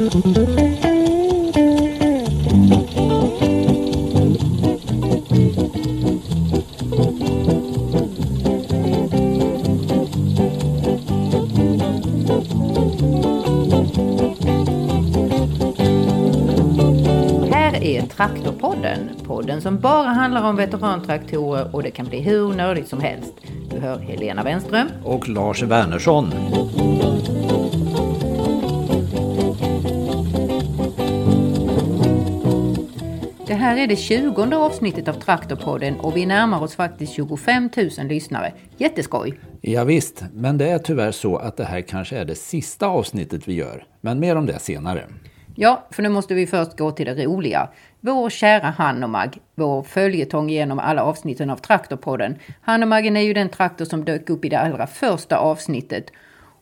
Här är Traktorpodden, podden som bara handlar om veterantraktorer och det kan bli hur nördigt som helst. Du hör Helena Wenström. Och Lars Wernersson. Här är det tjugonde avsnittet av Traktorpodden och vi närmar oss faktiskt 25 000 lyssnare. Jätteskoj! Ja, visst, men det är tyvärr så att det här kanske är det sista avsnittet vi gör. Men mer om det senare. Ja, för nu måste vi först gå till det roliga. Vår kära Hanomag, vår följetong genom alla avsnitten av Traktorpodden. Hanomagen är ju den traktor som dök upp i det allra första avsnittet.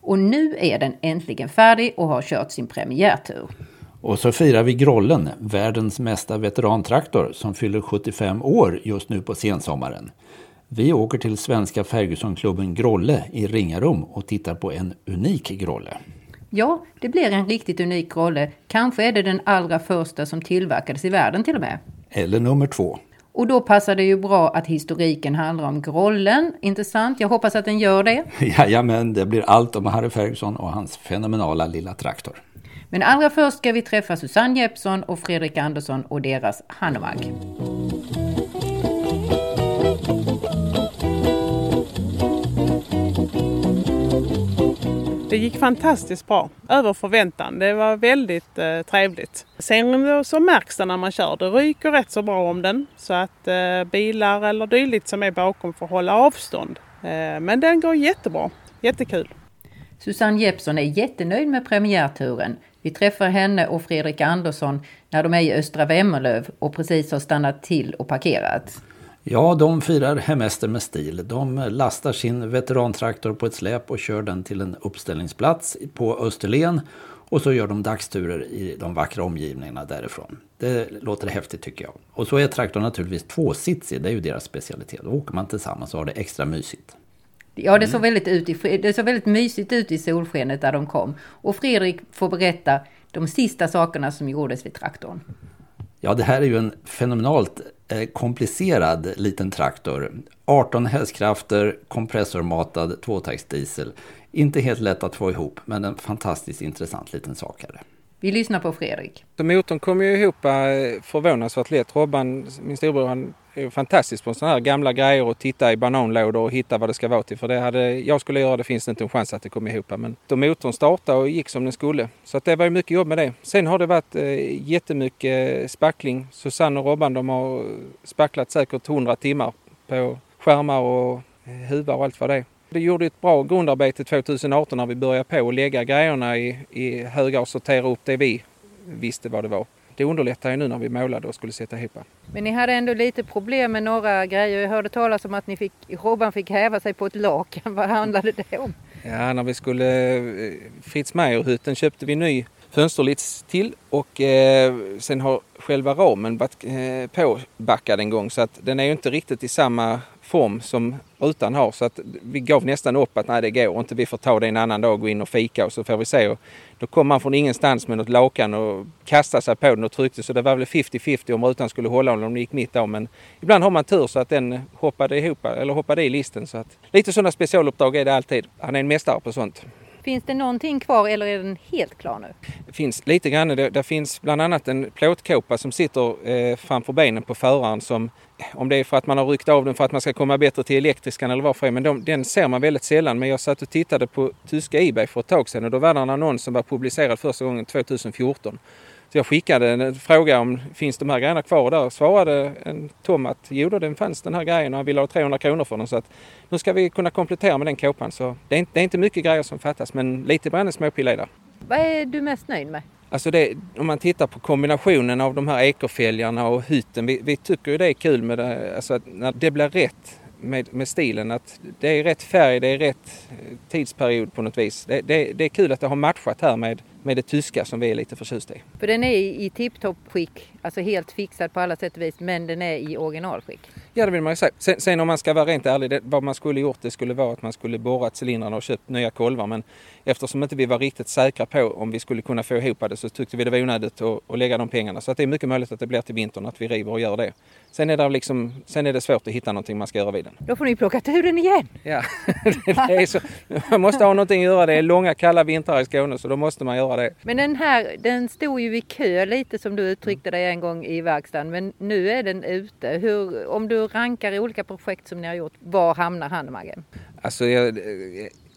Och nu är den äntligen färdig och har kört sin premiärtur. Och så firar vi Grollen, världens mesta veterantraktor, som fyller 75 år just nu på sensommaren. Vi åker till svenska Fergusonklubben Grolle i Ringarum och tittar på en unik Grolle. Ja, det blir en riktigt unik rolle. Kanske är det den allra första som tillverkades i världen till och med. Eller nummer två. Och då passar det ju bra att historiken handlar om Grollen, inte sant? Jag hoppas att den gör det. Jajamän, det blir allt om Harry Ferguson och hans fenomenala lilla traktor. Men allra först ska vi träffa Susanne Jeppsson och Fredrik Andersson och deras Hanomag. Det gick fantastiskt bra, över förväntan. Det var väldigt eh, trevligt. Sen så märks det när man kör. Det ryker rätt så bra om den så att eh, bilar eller dylikt som är bakom får hålla avstånd. Eh, men den går jättebra, jättekul. Susanne Jeppsson är jättenöjd med premiärturen. Vi träffar henne och Fredrik Andersson när de är i Östra Vemmerlöv och precis har stannat till och parkerat. Ja, de firar hemester med stil. De lastar sin veterantraktor på ett släp och kör den till en uppställningsplats på Österlen. Och så gör de dagsturer i de vackra omgivningarna därifrån. Det låter häftigt tycker jag. Och så är traktorn naturligtvis tvåsitsig, det är ju deras specialitet. Då åker man tillsammans och har det extra mysigt. Ja, det såg, väldigt ut i, det såg väldigt mysigt ut i solskenet där de kom. Och Fredrik får berätta de sista sakerna som gjordes vid traktorn. Ja, det här är ju en fenomenalt eh, komplicerad liten traktor. 18 hästkrafter, kompressormatad tvåtaktsdiesel. Inte helt lätt att få ihop, men en fantastiskt intressant liten sak är det. Vi lyssnar på Fredrik. Så motorn kom ju ihop eh, förvånansvärt lätt. Robban, min storebror, han är fantastiskt på sådana här gamla grejer och titta i bananlådor och hitta vad det ska vara till. För det hade jag skulle göra det finns det inte en chans att det kom ihop. Men då motorn startade och gick som den skulle. Så att det var ju mycket jobb med det. Sen har det varit eh, jättemycket eh, spackling. Susanne och Robban de har spacklat säkert 100 timmar på skärmar och eh, huvar och allt vad det är. Det gjorde ett bra grundarbete 2018 när vi började på att lägga grejerna i, i högar och sortera upp det vi visste vad det var. Det underlättar ju nu när vi målade och skulle sätta ihop. Men ni hade ändå lite problem med några grejer. Jag hörde talas om att ni fick, Robban fick häva sig på ett lakan. Vad handlade det om? Ja, när vi skulle eh, Fritz Meijer-hytten köpte vi ny fönsterlits till och eh, sen har själva ramen varit eh, påbackad en gång så att den är ju inte riktigt i samma form som rutan har så att vi gav nästan upp att nej det går inte, vi får ta det en annan dag och gå in och fika och så får vi se. Och då kom man från ingenstans med något lakan och kastade sig på den och tryckte så det var väl 50-50 om rutan skulle hålla om den gick mitt av men ibland har man tur så att den hoppade ihop eller hoppade i listen så att lite sådana specialuppdrag är det alltid. Han är en mästare på sånt. Finns det någonting kvar eller är den helt klar nu? Det finns lite grann. Det, det finns bland annat en plåtkåpa som sitter eh, framför benen på föraren som om det är för att man har ryckt av den för att man ska komma bättre till elektriskan eller varför men de, den ser man väldigt sällan. Men jag satt och tittade på tyska Ebay för ett tag sedan och då var det en annons som var publicerad första gången 2014. Så jag skickade en fråga om finns de här grejerna kvar och där svarade en Tom att jo då, den fanns den här grejen och han ville ha 300 kronor för den. Så att nu ska vi kunna komplettera med den kåpan. Så det är, inte, det är inte mycket grejer som fattas men lite brände småpiller där. Vad är du mest nöjd med? Alltså det, om man tittar på kombinationen av de här ekerfälgarna och hytten. Vi, vi tycker ju det är kul med det, alltså att när det blir rätt med, med stilen. Att det är rätt färg, det är rätt eh, tidsperiod på något vis. Det, det, det är kul att det har matchat här med med det tyska som vi är lite förtjusta i. För den är i tipptopp skick, alltså helt fixad på alla sätt och vis, men den är i originalskick. Ja, det vill man ju säga. Sen, sen om man ska vara rent ärlig, det, vad man skulle gjort det skulle vara att man skulle borrat cylindrarna och köpt nya kolvar. Men eftersom inte vi var riktigt säkra på om vi skulle kunna få ihop det så tyckte vi det var onödigt att, att lägga de pengarna. Så att det är mycket möjligt att det blir till vintern att vi river och gör det. Sen är det, liksom, sen är det svårt att hitta någonting man ska göra vid den. Då får ni plocka ur den igen. Ja, det är så. man måste ha någonting att göra. Det är långa kalla vintrar i Skåne så då måste man göra det. Men den här, den stod ju i kö lite som du uttryckte dig en gång i verkstaden. Men nu är den ute. Hur, om du rankar i olika projekt som ni har gjort, var hamnar Hanomaggen? Alltså jag,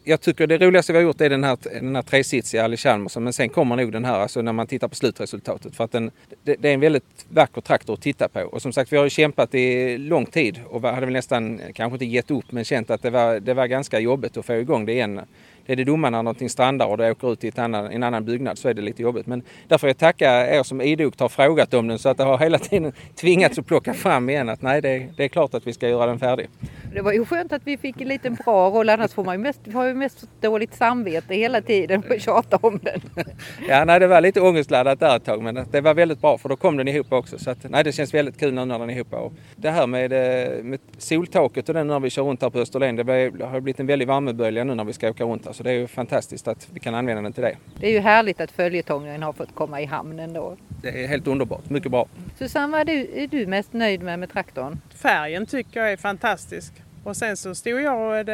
jag tycker det roligaste vi har gjort är den här, den här tresitsiga Ali Chalmers. Men sen kommer nog den här, alltså när man tittar på slutresultatet. För att den, det, det, är en väldigt vacker traktor att titta på. Och som sagt, vi har ju kämpat i lång tid och hade väl nästan, kanske inte gett upp, men känt att det var, det var ganska jobbigt att få igång det igen är det dumma när någonting strandar och det åker ut i annan, en annan byggnad så är det lite jobbigt. Men därför jag tacka er som idogt har frågat om den så att det har hela tiden tvingats att plocka fram igen att nej det, det är klart att vi ska göra den färdig. Det var ju skönt att vi fick en liten bra roll annars får man ju mest, har ju mest dåligt samvete hela tiden och tjata om den. Ja, nej det var lite ångestladdat där ett tag men det var väldigt bra för då kom den ihop också. Så att, nej, det känns väldigt kul nu när den är ihop. Och det här med, eh, med soltaket och den när vi kör runt här på Österlen, det har blivit en väldig värmebölja nu när vi ska åka runt här. Så det är ju fantastiskt att vi kan använda den till det. Det är ju härligt att följetongen har fått komma i hamnen då. Det är helt underbart, mycket bra. Susanne, vad är du, är du mest nöjd med med traktorn? Färgen tycker jag är fantastisk. Och sen så stod jag och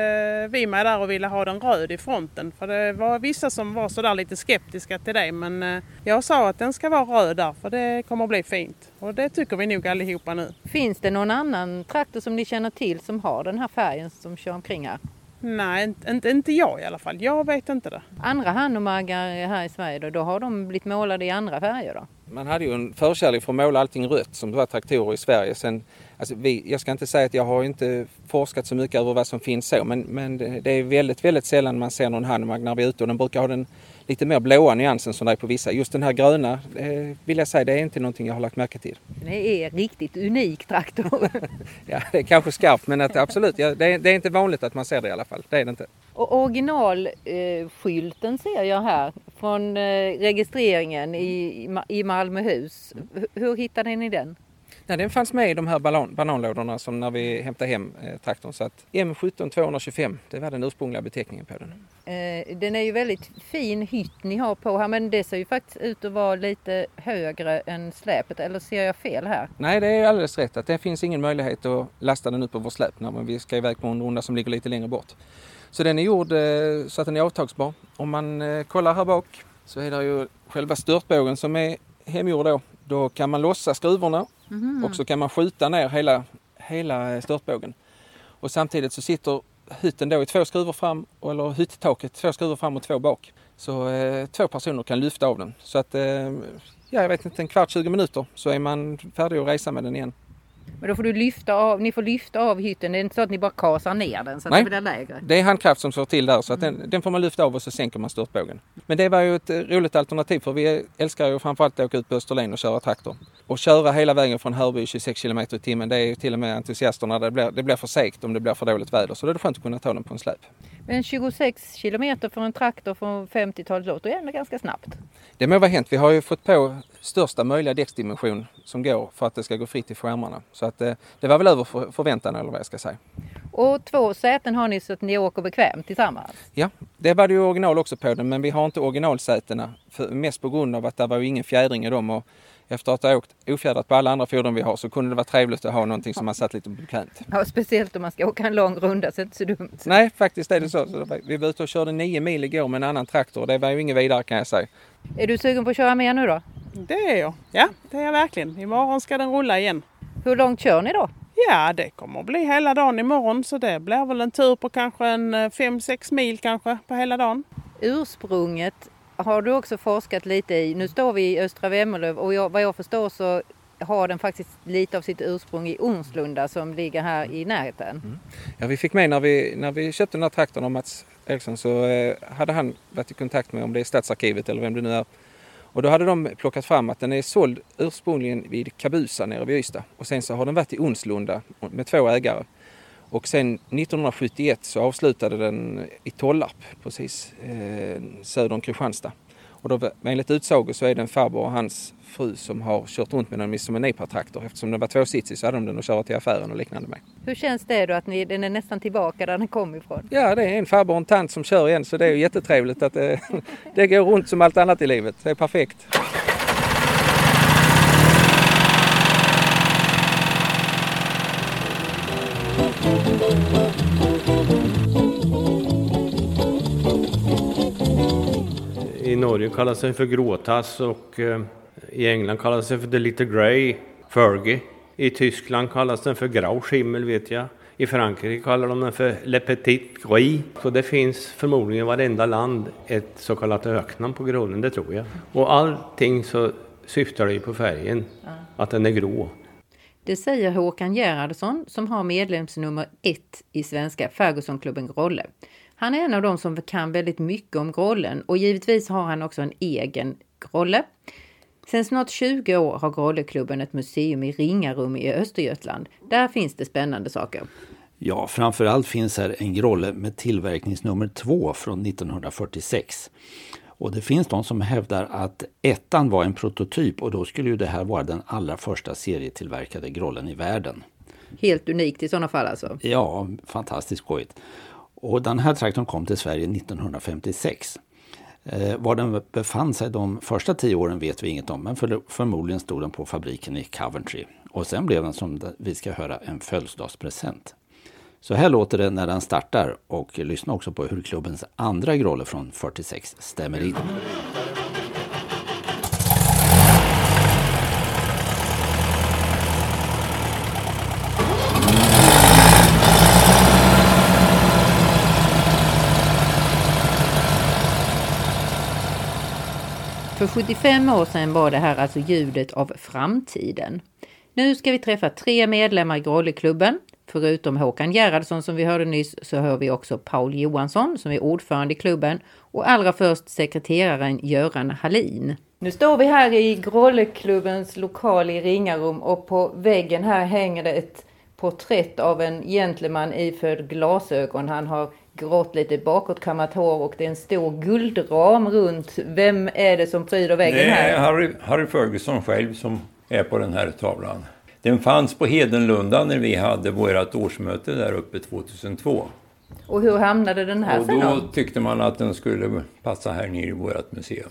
vi med där och ville ha den röd i fronten. För det var vissa som var sådär lite skeptiska till det. Men eh, jag sa att den ska vara röd där för det kommer att bli fint. Och det tycker vi nog allihopa nu. Finns det någon annan traktor som ni känner till som har den här färgen som kör omkring här? Nej, inte, inte jag i alla fall. Jag vet inte det. Andra Hanomaggar här i Sverige då, då har de blivit målade i andra färger då? Man hade ju en förkärlek för att måla allting rött som var traktorer i Sverige. Sen, alltså vi, jag ska inte säga att jag har inte forskat så mycket över vad som finns så men, men det, det är väldigt, väldigt sällan man ser någon Hanomag när vi är ute och den brukar ha den lite mer blåa nyansen som det är på vissa. Just den här gröna eh, vill jag säga, det är inte någonting jag har lagt märke till. Det är riktigt unik traktor. ja, det är kanske skarpt men att, absolut, ja, det, är, det, är, inte vanligt att man ser det i alla fall. Det är det inte. Och originalskylten eh, ser jag här från eh, registreringen i, i Malmöhus. Hur hittade ni den? Nej, den fanns med i de här banan, bananlådorna som när vi hämtade hem eh, traktorn. Så att M17225, det var den ursprungliga beteckningen på den. Eh, den är ju väldigt fin hytt ni har på här men det ser ju faktiskt ut att vara lite högre än släpet. Eller ser jag fel här? Nej, det är alldeles rätt att det finns ingen möjlighet att lasta den upp på vår släp när vi ska iväg på en runda som ligger lite längre bort. Så den är gjord eh, så att den är avtagsbar. Om man eh, kollar här bak så är det ju själva störtbågen som är hemgjord då. Då kan man lossa skruvorna mm. och så kan man skjuta ner hela, hela eh, störtbågen. Och samtidigt så sitter hytten då i två skruvar fram, eller hyttaket två skruvar fram och två bak. Så eh, två personer kan lyfta av den. Så att, eh, ja jag vet inte, en kvart, 20 minuter så är man färdig att resa med den igen. Men då får du lyfta av, ni får lyfta av hytten. Det är inte så att ni bara kasar ner den så att Nej, det blir lägre? det är handkraft som slår till där så att mm. den, den, får man lyfta av och så sänker man störtbågen. Men det var ju ett roligt alternativ för vi älskar ju framförallt att åka ut på Österlen och köra traktor. Och köra hela vägen från Hörby 26 km i timmen det är ju till och med entusiasterna. Det blir, det blir för segt om det blir för dåligt väder så då är det skönt att kunna ta den på en släp. Men 26 kilometer för en traktor från 50-talet låter ju ändå ganska snabbt. Det må vara hänt. Vi har ju fått på största möjliga däcksdimension som går för att det ska gå fritt i skärmarna. Så att det, eh, det var väl över för, förväntan eller vad jag ska säga. Och två säten har ni så att ni åker bekvämt tillsammans? Ja, det var det ju original också på den men vi har inte originalsätena. För, mest på grund av att det var ju ingen fjädring i dem. Och efter att ha åkt ofjädrat på alla andra fordon vi har så kunde det vara trevligt att ha någonting som man satt lite bekvämt. Ja, speciellt om man ska åka en lång runda så är det inte så dumt. Nej, faktiskt är det så. Vi var ute och körde nio mil igår med en annan traktor. Det var ju inget vidare kan jag säga. Är du sugen på att köra mer nu då? Det är jag. Ja, det är jag verkligen. Imorgon ska den rulla igen. Hur långt kör ni då? Ja, det kommer att bli hela dagen imorgon så det blir väl en tur på kanske en 5-6 mil kanske på hela dagen. Ursprunget har du också forskat lite i. Nu står vi i Östra Vemmerlöv och jag, vad jag förstår så har den faktiskt lite av sitt ursprung i Ornslunda som ligger här i närheten. Mm. Ja, vi fick med när vi, när vi köpte den här traktorn av Mats Eriksson så eh, hade han varit i kontakt med om det är Stadsarkivet eller vem det nu är. Och då hade de plockat fram att den är såld ursprungligen vid Kabusa nere vid Ystad och sen så har den varit i Onslunda med två ägare. Och sen 1971 så avslutade den i Tollarp precis eh, söder om Kristianstad. Och då, enligt utsago så är det en farbror och hans fru som har kört runt med den som en Nipa-traktor. Eftersom den var tvåsitsig så hade de den att köra till affären och liknande med. Hur känns det då att ni, den är nästan tillbaka där den kom ifrån? Ja, det är en farbror och en tant som kör igen så det är ju jättetrevligt att det, det går runt som allt annat i livet. Det är perfekt. I Norge kallas den för gråtass och eh, i England kallas den för The Little Grey, Fergie. I Tyskland kallas den för Grau Schimmel vet jag. I Frankrike kallar de den för Le Petit Gris. Så det finns förmodligen i varenda land ett så kallat öknamn på grålen, det tror jag. Och allting så syftar det ju på färgen, att den är grå. Det säger Håkan Gerhardsson som har medlemsnummer ett i Svenska Fergusonklubben Grolle. Han är en av dem som kan väldigt mycket om grollen och givetvis har han också en egen grolle. Sedan snart 20 år har Grolleklubben ett museum i Ringarum i Östergötland. Där finns det spännande saker. Ja, framförallt finns här en grolle med tillverkningsnummer 2 från 1946. Och det finns de som hävdar att ettan var en prototyp och då skulle ju det här vara den allra första serietillverkade grollen i världen. Helt unikt i sådana fall alltså? Ja, fantastiskt skojigt. Och den här traktorn kom till Sverige 1956. Eh, var den befann sig de första tio åren vet vi inget om, men för, förmodligen stod den på fabriken i Coventry. Och sen blev den som vi ska höra en födelsedagspresent. Så här låter det när den startar och lyssna också på hur klubbens andra grolle från 46 stämmer in. För 75 år sedan var det här alltså ljudet av framtiden. Nu ska vi träffa tre medlemmar i Grolleklubben. Förutom Håkan Gerhardsson som vi hörde nyss så hör vi också Paul Johansson som är ordförande i klubben och allra först sekreteraren Göran Hallin. Nu står vi här i Grolleklubbens lokal i Ringarum och på väggen här hänger det ett porträtt av en gentleman iförd glasögon. Han har grått lite bakåtkammat hår och det är en stor guldram runt. Vem är det som pryder väggen här? Det är Harry, Harry Ferguson själv som är på den här tavlan. Den fanns på Hedenlunda när vi hade vårt årsmöte där uppe 2002. Och hur hamnade den här Och sen då då? tyckte man att den skulle passa här nere i vårt museum.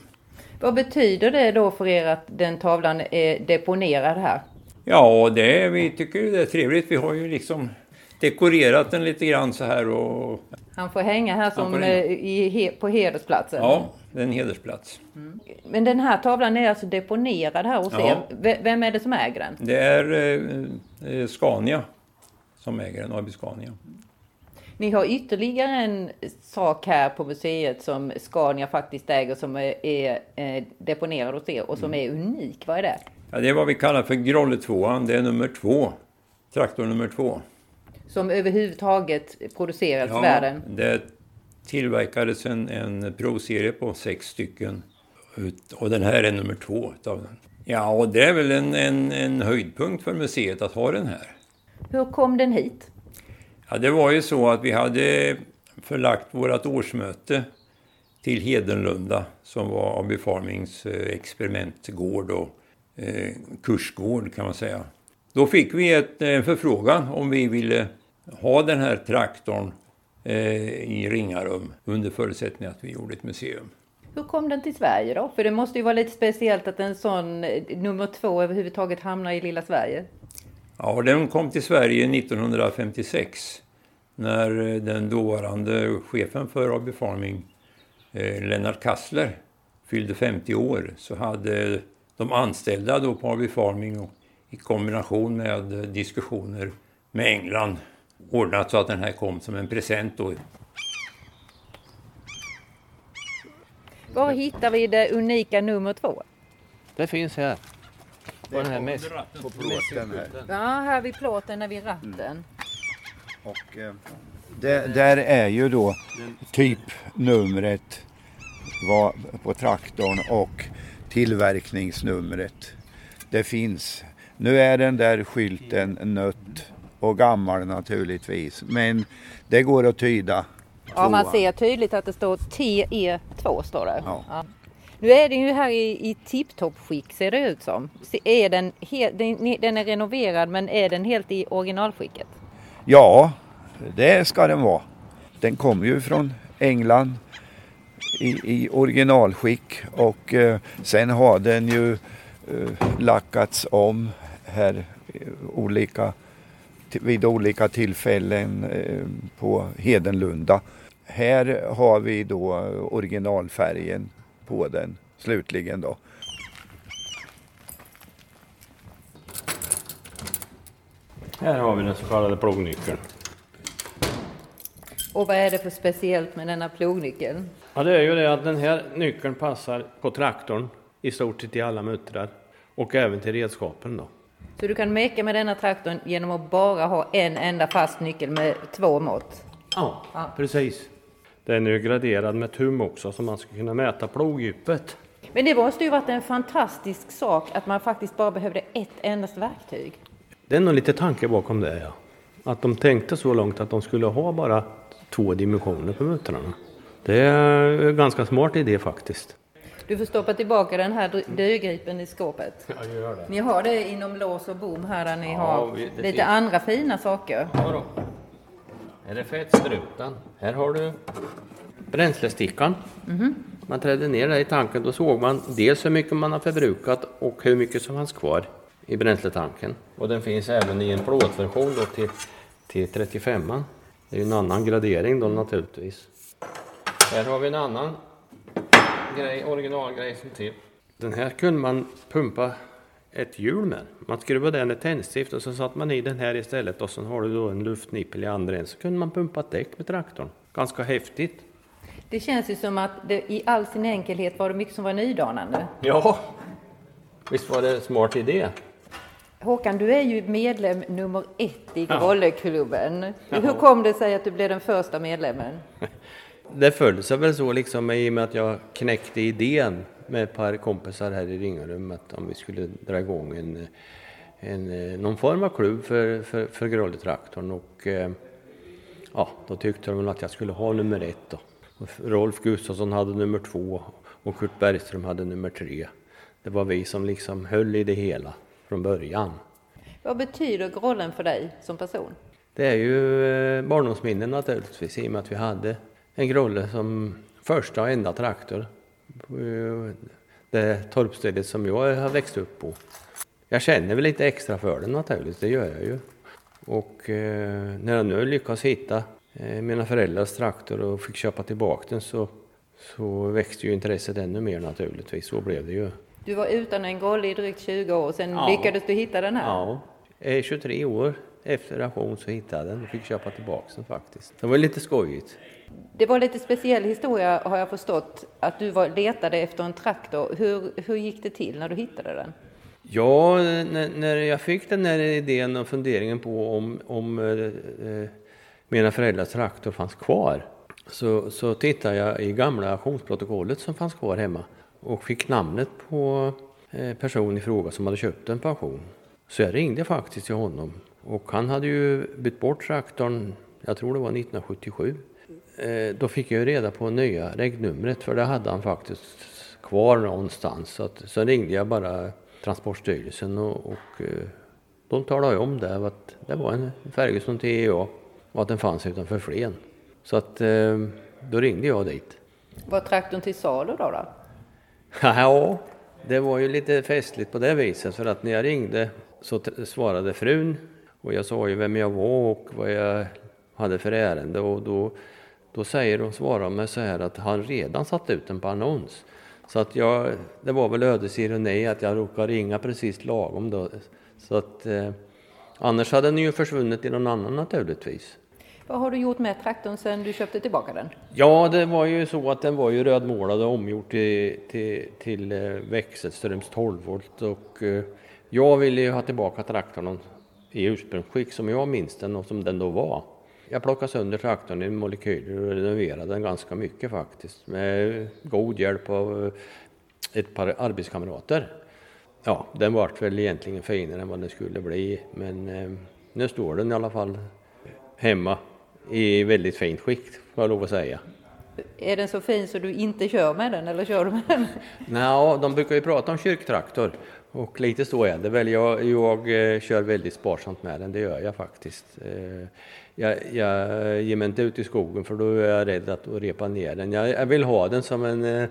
Vad betyder det då för er att den tavlan är deponerad här? Ja, det, vi tycker det är trevligt. Vi har ju liksom dekorerat den lite grann så här och Han får hänga här som hänga. eh, i, på hedersplatsen. ja, det är en hedersplats. Men den här tavlan är alltså deponerad här hos Ja. er. Vem är det som äger den? Det är eh, eh, Scania som äger den, AB Scania. Ni har ytterligare en sak här på museet som Scania faktiskt äger som är, är eh, deponerad hos er och som är unik. Vad är det? Ja, det är vad vi kallar för Grolle 2 det är nummer två. Traktor nummer två. Som överhuvudtaget producerats Ja, världen. det tillverkades en, en provserie på sex stycken. Och den här är nummer två utav den. Ja, och det är väl en, en, en höjdpunkt för museet att ha den här. Hur kom den hit? Ja, det var ju så att vi hade förlagt vårt årsmöte till Hedenlunda som var AB Farmings eh, experimentgård och eh, kursgård kan man säga. Då fick vi ett, en förfrågan om vi ville ha den här traktorn eh, i Ringarum under förutsättning att vi gjorde ett museum. Hur kom den till Sverige då? För det måste ju vara lite speciellt att en sån eh, nummer två överhuvudtaget hamnar i lilla Sverige. Ja, den kom till Sverige 1956 när eh, den dåvarande chefen för AB Farming, eh, Lennart Kassler, fyllde 50 år så hade de anställda då på AB Farming i kombination med eh, diskussioner med England ordnat så att den här kom som en present då. Var hittar vi det unika nummer två? Det finns här. På den här mäss. på plåten här. Ja, här vid plåten är vid ratten. Och, eh, det, där är ju då typnumret var på traktorn och tillverkningsnumret. Det finns. Nu är den där skylten nött och gammal naturligtvis. Men det går att tyda. Ja, man ser tydligt att det står TE2 står det. Ja. Nu är den ju här i, i tipptopp-skick ser det ut som. Är den, den, den är renoverad men är den helt i originalskicket? Ja, det ska den vara. Den kommer ju från England i, i originalskick och eh, sen har den ju eh, lackats om här olika, vid olika tillfällen eh, på Hedenlunda. Här har vi då originalfärgen på den slutligen då. Här har vi den så kallade plognyckeln. Och vad är det för speciellt med denna plognyckeln? Ja, det är ju det att den här nyckeln passar på traktorn i stort sett i alla muttrar och även till redskapen då. Så du kan meka med denna traktorn genom att bara ha en enda fast nyckel med två mått? Ja, ja. precis. Den är ju graderad med tum också så man ska kunna mäta plogdjupet. Men det måste ju varit en fantastisk sak att man faktiskt bara behövde ett endast verktyg. Det är nog lite tanke bakom det ja. Att de tänkte så långt att de skulle ha bara två dimensioner på muttrarna. Det är en ganska smart idé faktiskt. Du får stoppa tillbaka den här dödgripen i skåpet. Ja, gör det. Ni har det inom lås och bom här där ni ja, har lite finns. andra fina saker. Ja, då. Här är fettstrupen. Här har du bränslestickan. Mm -hmm. Man trädde ner där i tanken, då såg man dels hur mycket man har förbrukat och hur mycket som fanns kvar i bränsletanken. Och den finns även i en plåtversion då till, till 35 -man. Det är ju en annan gradering då naturligtvis. Här har vi en annan grej, originalgrej som till. Den här kunde man pumpa ett hjul med. Man skruvade den ett tändstift och så satte man i den här istället och så har du då en luftnippel i andra änden. Så kunde man pumpa ett däck med traktorn. Ganska häftigt. Det känns ju som att det, i all sin enkelhet var det mycket som var nydanande. Ja, visst var det en smart idé. Håkan, du är ju medlem nummer ett i Grolleklubben. Ja. Hur kom det sig att du blev den första medlemmen? Det föll sig väl så liksom i och med att jag knäckte idén med ett par kompisar här i Ringarummet om vi skulle dra igång en, en, någon form av klubb för, för, för Grolletraktorn och eh, ja, då tyckte de att jag skulle ha nummer ett då. Rolf Gustafsson hade nummer två och Kurt Bergström hade nummer tre. Det var vi som liksom höll i det hela från början. Vad betyder Grollen för dig som person? Det är ju eh, barndomsminnen naturligtvis i och med att vi hade en Grolle som första och enda traktor det torpstället som jag har växt upp på. Jag känner väl lite extra för den naturligtvis, det gör jag ju. Och eh, när jag nu lyckas hitta eh, mina föräldrars traktor och fick köpa tillbaka den så, så växte ju intresset ännu mer naturligtvis, så blev det ju. Du var utan en Grolle i drygt 20 år, sen ja. lyckades du hitta den här? Ja, 23 år efter auktion så hittade jag den och fick köpa tillbaka den faktiskt. Det var lite skojigt. Det var lite speciell historia har jag förstått, att du var, letade efter en traktor. Hur, hur gick det till när du hittade den? Ja, när, när jag fick den här idén och funderingen på om, om eh, eh mina föräldrars traktor fanns kvar så, så tittade jag i gamla auktionsprotokollet som fanns kvar hemma och fick namnet på eh, personen i fråga som hade köpt en pension. Så jag ringde faktiskt till honom och han hade ju bytt bort traktorn, jag tror det var 1977 då fick jag reda på nya regnumret för det hade han faktiskt kvar någonstans. Så, att, så ringde jag bara Transportstyrelsen och, och eh, de talade om det att det var en Ferguson TEA och att den fanns utanför Flen. Så att eh, då ringde jag dit. Var traktorn till salu då? då? ja, det var ju lite festligt på det viset för att när jag ringde så svarade frun och jag sa ju vem jag var och vad jag hade för ärende och då då säger de, svarar mig så här att han redan satt ut den på annons. Så att jag, det var väl ödets ironi att jag råkade ringa precis lagom då. Så att, eh, annars hade den ju försvunnit i någon annan naturligtvis. Vad har du gjort med traktorn sedan du köpte tillbaka den? Ja, det var ju så att den var ju rödmålad och omgjord till, till, till eh, växelströms 12 volt och eh, jag ville ju ha tillbaka traktorn i ursprungsskick som jag minns den och som den då var. Jag plockade sönder traktorn i molekyler och renoverade den ganska mycket faktiskt med god hjälp av eh, ett par arbetskamrater. Ja, den vart väl egentligen finare än vad den skulle bli men eh, nu står den i alla fall hemma i väldigt fint skick får jag lov att säga. Är den så fin så du inte kör med den eller kör du med den? Nej, de brukar ju prata om kyrktraktor och lite så är det väl. Jag, jag eh, kör väldigt sparsamt med den, det gör jag faktiskt. Eh, jag, jag ger mig inte ut i skogen för då är jag rädd att repa ner den. Jag, jag vill ha den som en eh,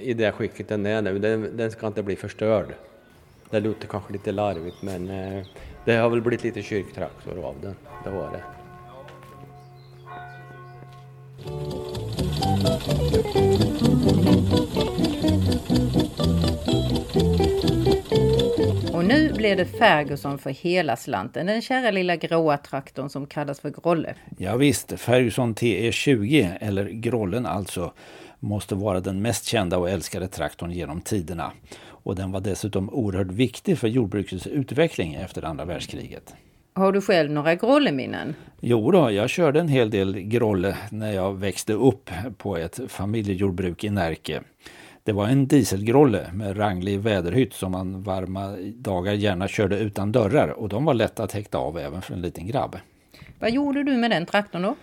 i det skicket den är nu. Den, den ska inte bli förstörd. Det låter kanske lite larvigt men det har väl blivit lite kyrktraktor av den. Det var det. Och nu blir det Ferguson för hela slanten. Den kära lilla gråa traktorn som kallas för Grolle. Ja, visst, Ferguson TE20, eller Grollen alltså, måste vara den mest kända och älskade traktorn genom tiderna. Och den var dessutom oerhört viktig för jordbrukets utveckling efter andra världskriget. Har du själv några grolleminnen? Jo då, jag körde en hel del grolle när jag växte upp på ett familjejordbruk i Närke. Det var en dieselgrolle med ranglig väderhytt som man varma dagar gärna körde utan dörrar och de var lätta att häkta av även för en liten grabb. Vad gjorde du med den traktorn då?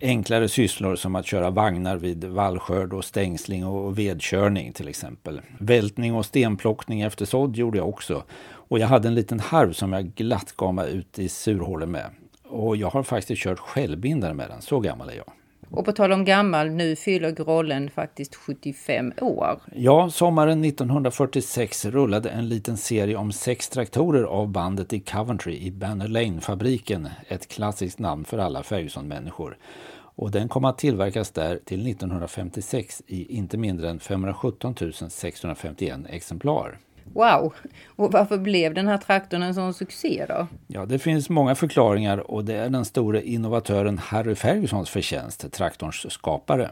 Enklare sysslor som att köra vagnar vid vallskörd och stängsling och vedkörning till exempel. Vältning och stenplockning efter sådd gjorde jag också. Och jag hade en liten harv som jag glatt gav mig ut i surhålen med. Och jag har faktiskt kört självbindare med den, så gammal är jag. Och på tal om gammal, nu fyller Grollen faktiskt 75 år. Ja, sommaren 1946 rullade en liten serie om sex traktorer av bandet i Coventry i Banner Lane-fabriken, ett klassiskt namn för alla Ferguson-människor. Och den kom att tillverkas där till 1956 i inte mindre än 517 651 exemplar. Wow! Och varför blev den här traktorn en sån succé då? Ja, det finns många förklaringar och det är den store innovatören Harry Fergusons förtjänst, traktorns skapare.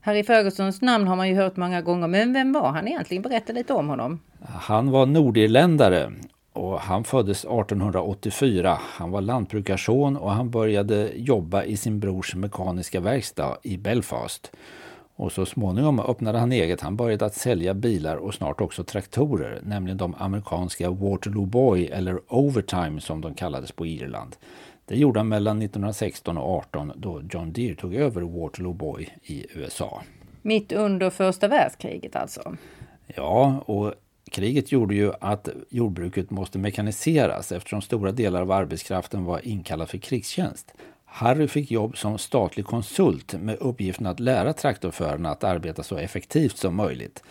Harry Fergusons namn har man ju hört många gånger, men vem var han egentligen? Berätta lite om honom. Han var nordirländare och han föddes 1884. Han var lantbrukarson och han började jobba i sin brors mekaniska verkstad i Belfast. Och så småningom öppnade han eget. Han började att sälja bilar och snart också traktorer, nämligen de amerikanska Waterloo Boy eller Overtime som de kallades på Irland. Det gjorde han mellan 1916 och 18 då John Deere tog över Waterloo Boy i USA. Mitt under första världskriget alltså? Ja, och kriget gjorde ju att jordbruket måste mekaniseras eftersom stora delar av arbetskraften var inkallad för krigstjänst. Harry fick jobb som statlig konsult med uppgiften att lära traktorförarna att arbeta så effektivt som möjligt.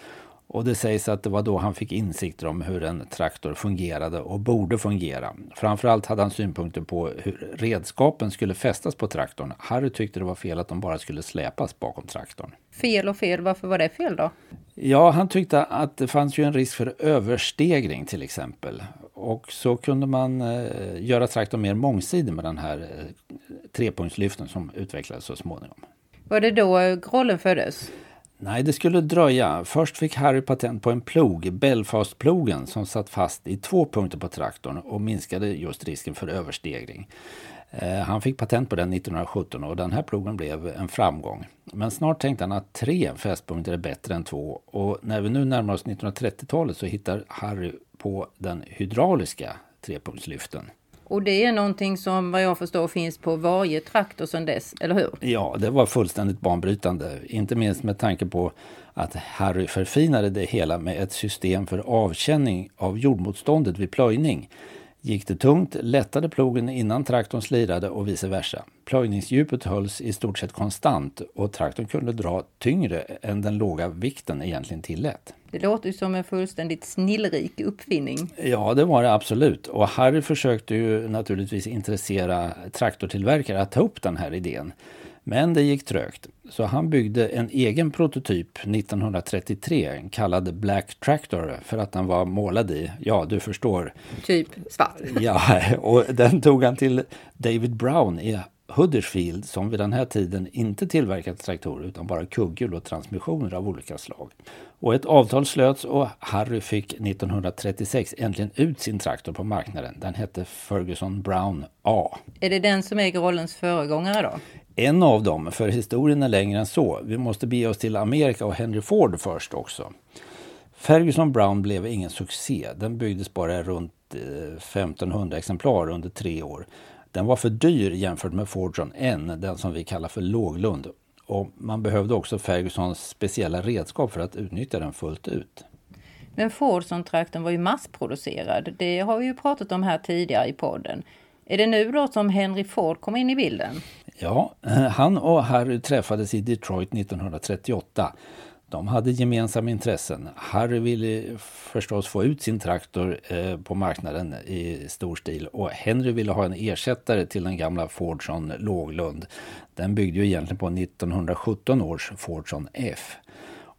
Och det sägs att det var då han fick insikter om hur en traktor fungerade och borde fungera. Framförallt hade han synpunkter på hur redskapen skulle fästas på traktorn. Harry tyckte det var fel att de bara skulle släpas bakom traktorn. Fel och fel, varför var det fel då? Ja, han tyckte att det fanns ju en risk för överstegring till exempel. Och så kunde man eh, göra traktorn mer mångsidig med den här eh, trepunktslyften som utvecklades så småningom. Var det då eh, Grollen föddes? Nej, det skulle dröja. Först fick Harry patent på en plog, Belfast-plogen, som satt fast i två punkter på traktorn och minskade just risken för överstegring. Han fick patent på den 1917 och den här plogen blev en framgång. Men snart tänkte han att tre fästpunkter är bättre än två och när vi nu närmar oss 1930-talet så hittar Harry på den hydrauliska trepunktslyften. Och det är någonting som vad jag förstår finns på varje traktor sedan dess, eller hur? Ja, det var fullständigt banbrytande. Inte minst med tanke på att Harry förfinade det hela med ett system för avkänning av jordmotståndet vid plöjning. Gick det tungt lättade plogen innan traktorn slirade och vice versa. Plöjningsdjupet hölls i stort sett konstant och traktorn kunde dra tyngre än den låga vikten egentligen tillät. Det låter ju som en fullständigt snillrik uppfinning. Ja, det var det absolut. Och Harry försökte ju naturligtvis intressera traktortillverkare att ta upp den här idén. Men det gick trögt, så han byggde en egen prototyp 1933 kallad Black Tractor för att den var målad i, ja du förstår. Typ svart. Ja, och den tog han till David Brown i Huddersfield som vid den här tiden inte tillverkat traktorer utan bara kugghjul och transmissioner av olika slag. Och ett avtal slöts och Harry fick 1936 äntligen ut sin traktor på marknaden. Den hette Ferguson Brown A. Är det den som är Grollens föregångare då? En av dem, för historien är längre än så. Vi måste bege oss till Amerika och Henry Ford först också. Ferguson Brown blev ingen succé. Den byggdes bara runt eh, 1500 exemplar under tre år. Den var för dyr jämfört med Fordson N, den som vi kallar för låglund. och man behövde också Fergusons speciella redskap för att utnyttja den fullt ut. Men Fordson-traktorn var ju massproducerad. Det har vi ju pratat om här tidigare i podden. Är det nu då som Henry Ford kom in i bilden? Ja, eh, han och Harry träffades i Detroit 1938. De hade gemensamma intressen. Harry ville förstås få ut sin traktor eh, på marknaden i stor stil och Henry ville ha en ersättare till den gamla Fordson Låglund. Den byggde ju egentligen på 1917 års Fordson F.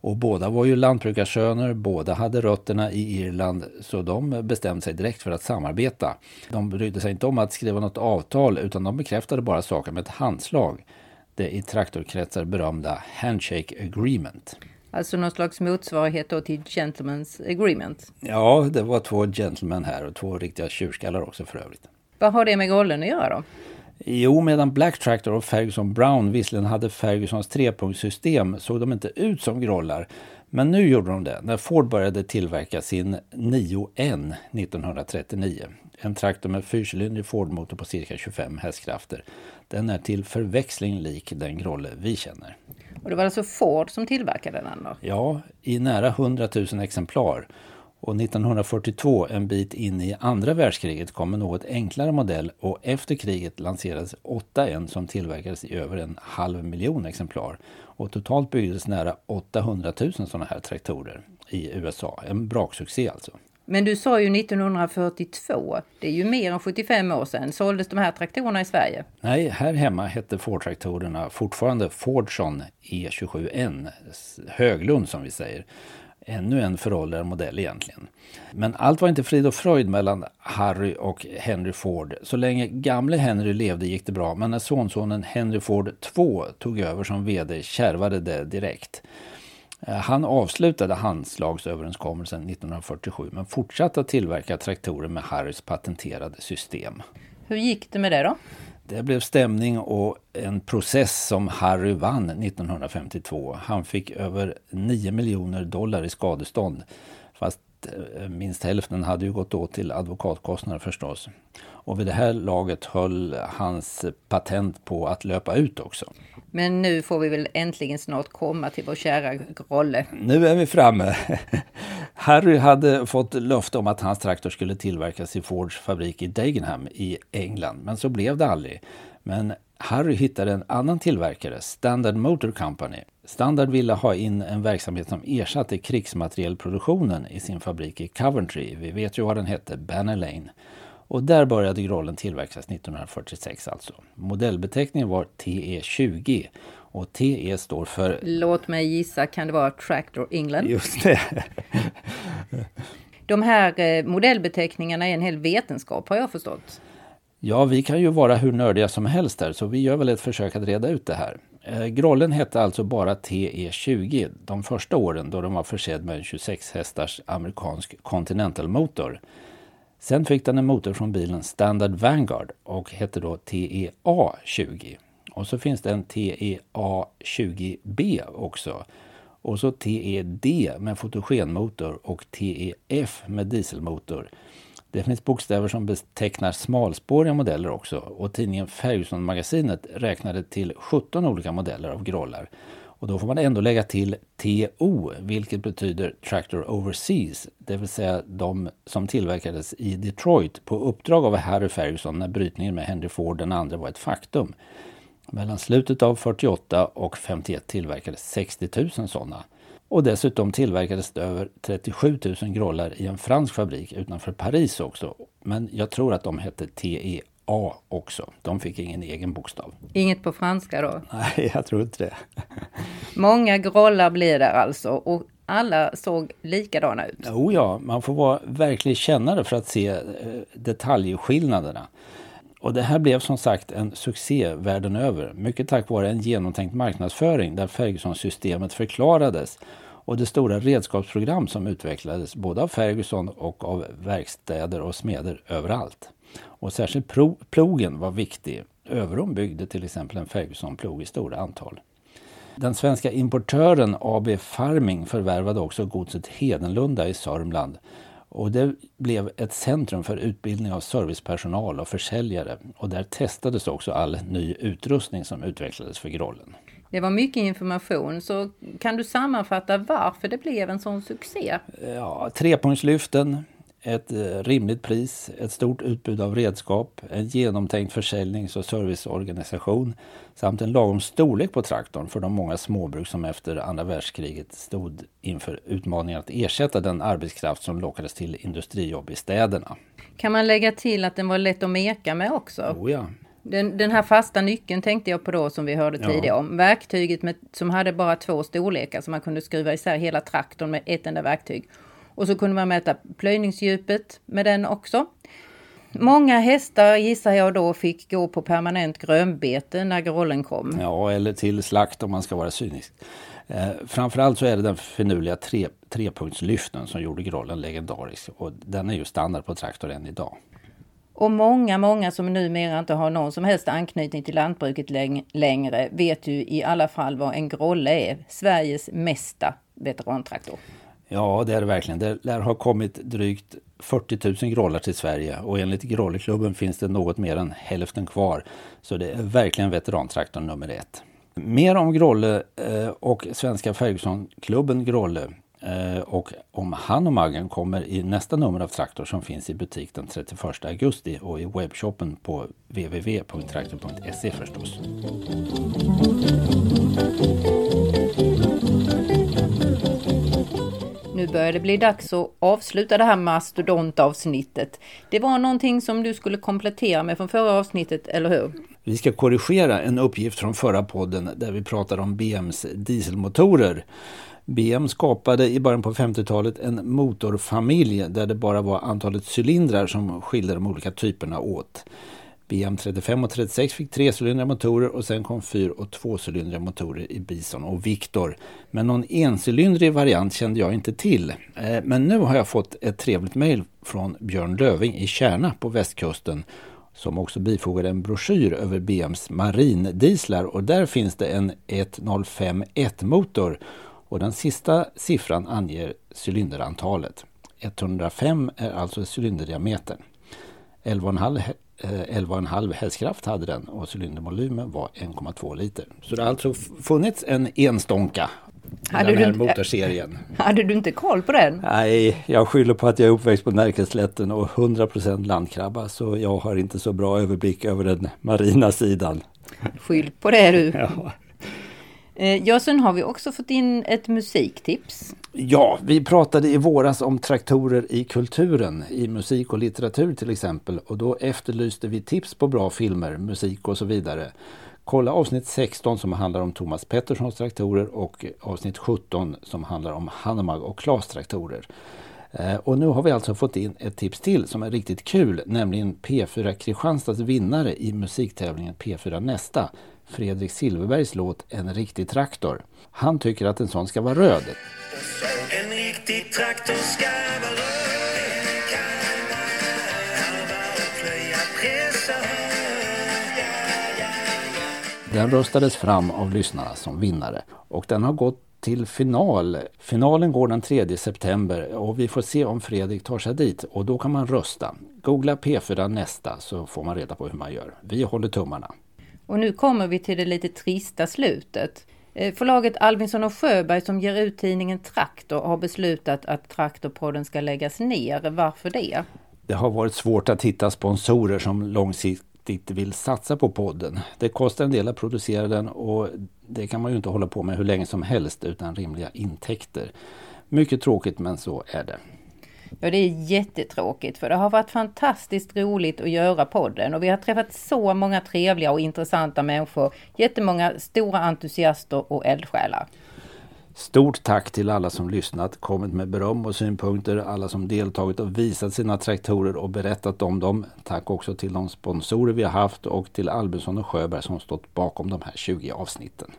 Och båda var ju lantbrukarsöner, båda hade rötterna i Irland så de bestämde sig direkt för att samarbeta. De brydde sig inte om att skriva något avtal utan de bekräftade bara saker med ett handslag. Det i traktorkretsar berömda Handshake Agreement. Alltså någon slags motsvarighet då till Gentlemen's Agreement? Ja, det var två gentlemen här och två riktiga tjurskallar också för övrigt. Vad har det med rollen att göra då? Jo, medan Black Tractor och Ferguson Brown visserligen hade Fergusons trepunktssystem såg de inte ut som grollar. Men nu gjorde de det när Ford började tillverka sin 9N 1939. En traktor med fyrcylindrig Ford-motor på cirka 25 hästkrafter. Den är till förväxling lik den grolle vi känner. Och det var alltså Ford som tillverkade den då? Ja, i nära 100 000 exemplar. Och 1942, en bit in i andra världskriget, kom en något enklare modell och efter kriget lanserades 8N som tillverkades i över en halv miljon exemplar. Och totalt byggdes nära 800 000 sådana här traktorer i USA. En braksuccé alltså. Men du sa ju 1942, det är ju mer än 75 år sedan. Såldes de här traktorerna i Sverige? Nej, här hemma hette Ford-traktorerna fortfarande Fordson E27N, Höglund som vi säger ännu en föråldrad modell egentligen. Men allt var inte frid och fröjd mellan Harry och Henry Ford. Så länge gamle Henry levde gick det bra, men när sonsonen Henry Ford II tog över som VD kärvade det direkt. Eh, han avslutade handslagsöverenskommelsen 1947 men fortsatte att tillverka traktorer med Harrys patenterade system. Hur gick det med det då? Det blev stämning och en process som Harry vann 1952. Han fick över 9 miljoner dollar i skadestånd. Fast eh, minst hälften hade ju gått åt till advokatkostnader förstås. Och vid det här laget höll hans patent på att löpa ut också. Men nu får vi väl äntligen snart komma till vår kära Grolle. Nu är vi framme. Harry hade fått löfte om att hans traktor skulle tillverkas i Fords fabrik i Dagenham i England, men så blev det aldrig. Men Harry hittade en annan tillverkare, Standard Motor Company. Standard ville ha in en verksamhet som ersatte krigsmaterielproduktionen i sin fabrik i Coventry. Vi vet ju vad den hette, Banner Lane. Och där började grollen tillverkas 1946 alltså. Modellbeteckningen var TE20 och TE står för... Låt mig gissa, kan det vara Tractor England? Just det. De här eh, modellbeteckningarna är en hel vetenskap har jag förstått. Ja, vi kan ju vara hur nördiga som helst där, så vi gör väl ett försök att reda ut det här. Eh, Grollen hette alltså bara TE20 de första åren då den var försedd med en 26 hästars amerikansk Continental-motor. Sen fick den en motor från bilen Standard Vanguard och hette då TEA20. Och så finns det en TEA20B också. Och så TED med fotogenmotor och TEF med dieselmotor. Det finns bokstäver som betecknar smalspåriga modeller också och tidningen Ferguson-magasinet räknade till 17 olika modeller av grollar. Och då får man ändå lägga till TO, vilket betyder Tractor Overseas, det vill säga de som tillverkades i Detroit på uppdrag av Harry Ferguson när brytningen med Henry Ford den andra var ett faktum. Mellan slutet av 48 och 51 tillverkades 60 000 sådana. Och dessutom tillverkades det över 37 000 grollar i en fransk fabrik utanför Paris också. Men jag tror att de hette TEA också. De fick ingen egen bokstav. Inget på franska då? Nej, jag tror inte det. Många grollar blir det alltså och alla såg likadana ut. Jo, ja, man får vara verklig kännare för att se eh, detaljskillnaderna. Och det här blev som sagt en succé världen över. Mycket tack vare en genomtänkt marknadsföring där Ferguson-systemet förklarades och det stora redskapsprogram som utvecklades både av Ferguson och av verkstäder och smeder överallt. Och särskilt plogen var viktig. Överum byggde till exempel en Ferguson-plog i stora antal. Den svenska importören AB Farming förvärvade också godset Hedenlunda i Sörmland och det blev ett centrum för utbildning av servicepersonal och försäljare och där testades också all ny utrustning som utvecklades för grollen. Det var mycket information, så kan du sammanfatta varför det blev en sån succé? Ja, trepunktslyften, ett eh, rimligt pris, ett stort utbud av redskap, en genomtänkt försäljnings och serviceorganisation samt en lagom storlek på traktorn för de många småbruk som efter andra världskriget stod inför utmaningen att ersätta den arbetskraft som lockades till industrijobb i städerna. Kan man lägga till att den var lätt att meka med också? Oh ja. Den, den här fasta nyckeln tänkte jag på då som vi hörde Ja. tidigare om. Verktyget med, som hade bara två storlekar så man kunde skruva isär hela traktorn med ett enda verktyg. Och så kunde man mäta plöjningsdjupet med den också. Många hästar gissar jag då fick gå på permanent grönbete när grollen kom. Ja, eller till slakt om man ska vara cynisk. Eh, framförallt så är det den finurliga tre, trepunktslyften som gjorde grollen legendarisk och den är ju standard på traktor än idag. Och många, många som numera inte har någon som helst anknytning till lantbruket läng- längre vet ju i alla fall vad en grolle är. Sveriges mesta veterantraktor. Ja, det är det verkligen. Det lär ha kommit drygt 40 000 grålar till Sverige och enligt Grolleklubben finns det något mer än hälften kvar. Så det är verkligen veterantraktorn nummer ett. Mer om Grålle eh, och Svenska Fergusonklubben Grålle eh, och om han och Maggen kommer i nästa nummer av Traktor som finns i butik den 31 augusti och i webbshoppen på www.traktor.se förstås. Nu börjar det bli dags att avsluta det här mastodontavsnittet. Det var någonting som du skulle komplettera med från förra avsnittet, eller hur? Vi ska korrigera en uppgift från förra podden där vi pratade om BMs dieselmotorer. BM skapade i början på 50-talet en motorfamilj där det bara var antalet cylindrar som skilde de olika typerna åt. BM 35 och 36 fick trecylindriga motorer och sen kom fyr och tvåcylindriga motorer i Bison och Victor. Men någon encylindrig variant kände jag inte till. Eh, men nu har jag fått ett trevligt mejl från Björn Löving i Kärna på västkusten som också bifogade en broschyr över BMs marindieslar och där finns det en 1051 motor och den sista siffran anger cylinderantalet. 105 är alltså cylinderdiametern. 11,5 11,5 hästkraft hade den och cylindervolymen var 1,2 liter. Så det har alltså funnits en enstånka i Hade den du här inte- motorserien. Hade du inte koll på den? Nej, jag skyller på att jag är uppväxt på Närkeslätten och 100% landkrabba så jag har inte så bra överblick över den marina sidan. Skyll på det du. Ja. Eh, ja, sen har vi också fått in ett musiktips. Ja, vi pratade i våras om traktorer i kulturen, i musik och litteratur till exempel. Och då efterlyste vi tips på bra filmer, musik och så vidare. Kolla avsnitt 16 som handlar om Thomas Petterssons traktorer och avsnitt 17 som handlar om Hanomag och Klas traktorer. Eh, och nu har vi alltså fått in ett tips till som är riktigt kul, nämligen P4 Kristianstads vinnare i musiktävlingen P4 Nästa, Fredrik Silverbergs låt En riktig traktor. Han tycker att en sån ska vara röd. En riktig traktor ska vara röd Den röstades fram av lyssnarna som vinnare och den har gått till final. Finalen går den 3 september och vi får se om Fredrik tar sig dit och då kan man rösta. Googla P4 nästa så får man reda på hur man gör. Vi håller tummarna. Och nu kommer vi till det lite trista slutet. Eh, förlaget Alvinsson och Sjöberg som ger ut tidningen Traktor har beslutat att Traktorpodden ska läggas ner. Varför det? Det har varit svårt att hitta sponsorer som långsiktigt vill satsa på podden. Det kostar en del att producera den och det kan man ju inte hålla på med hur länge som helst utan rimliga intäkter. Mycket tråkigt men så är det. Ja, det är jättetråkigt för det har varit fantastiskt roligt att göra podden och vi har träffat så många trevliga och intressanta människor. Jättemånga stora entusiaster och eldsjälar. Stort tack till alla som lyssnat, kommit med beröm och synpunkter, alla som deltagit och visat sina traktorer och berättat om dem. Tack också till de sponsorer vi har haft och till Albinsson och Sjöberg som stått bakom de här 20 avsnitten.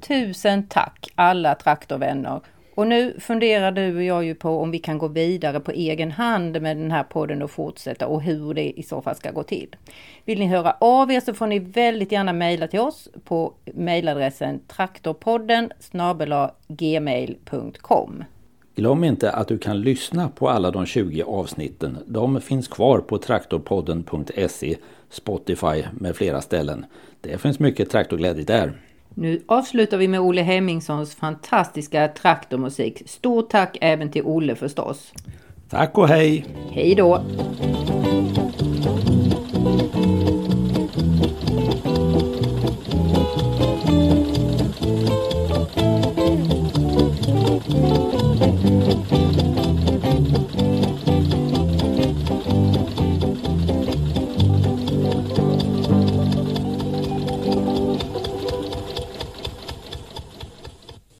Tusen tack alla traktorvänner. Och nu funderar du och jag ju på om vi kan gå vidare på egen hand med den här podden och fortsätta och hur det i så fall ska gå till. Vill ni höra av er så får ni väldigt gärna mejla till oss på mejladressen traktorpodden gmail.com. Glöm inte att du kan lyssna på alla de 20 avsnitten. De finns kvar på traktorpodden.se, Spotify med flera ställen. Det finns mycket traktorglädje där. Nu avslutar vi med Olle Hemmingssons fantastiska traktormusik. Stort tack även till Olle förstås. Tack och hej! Hej då!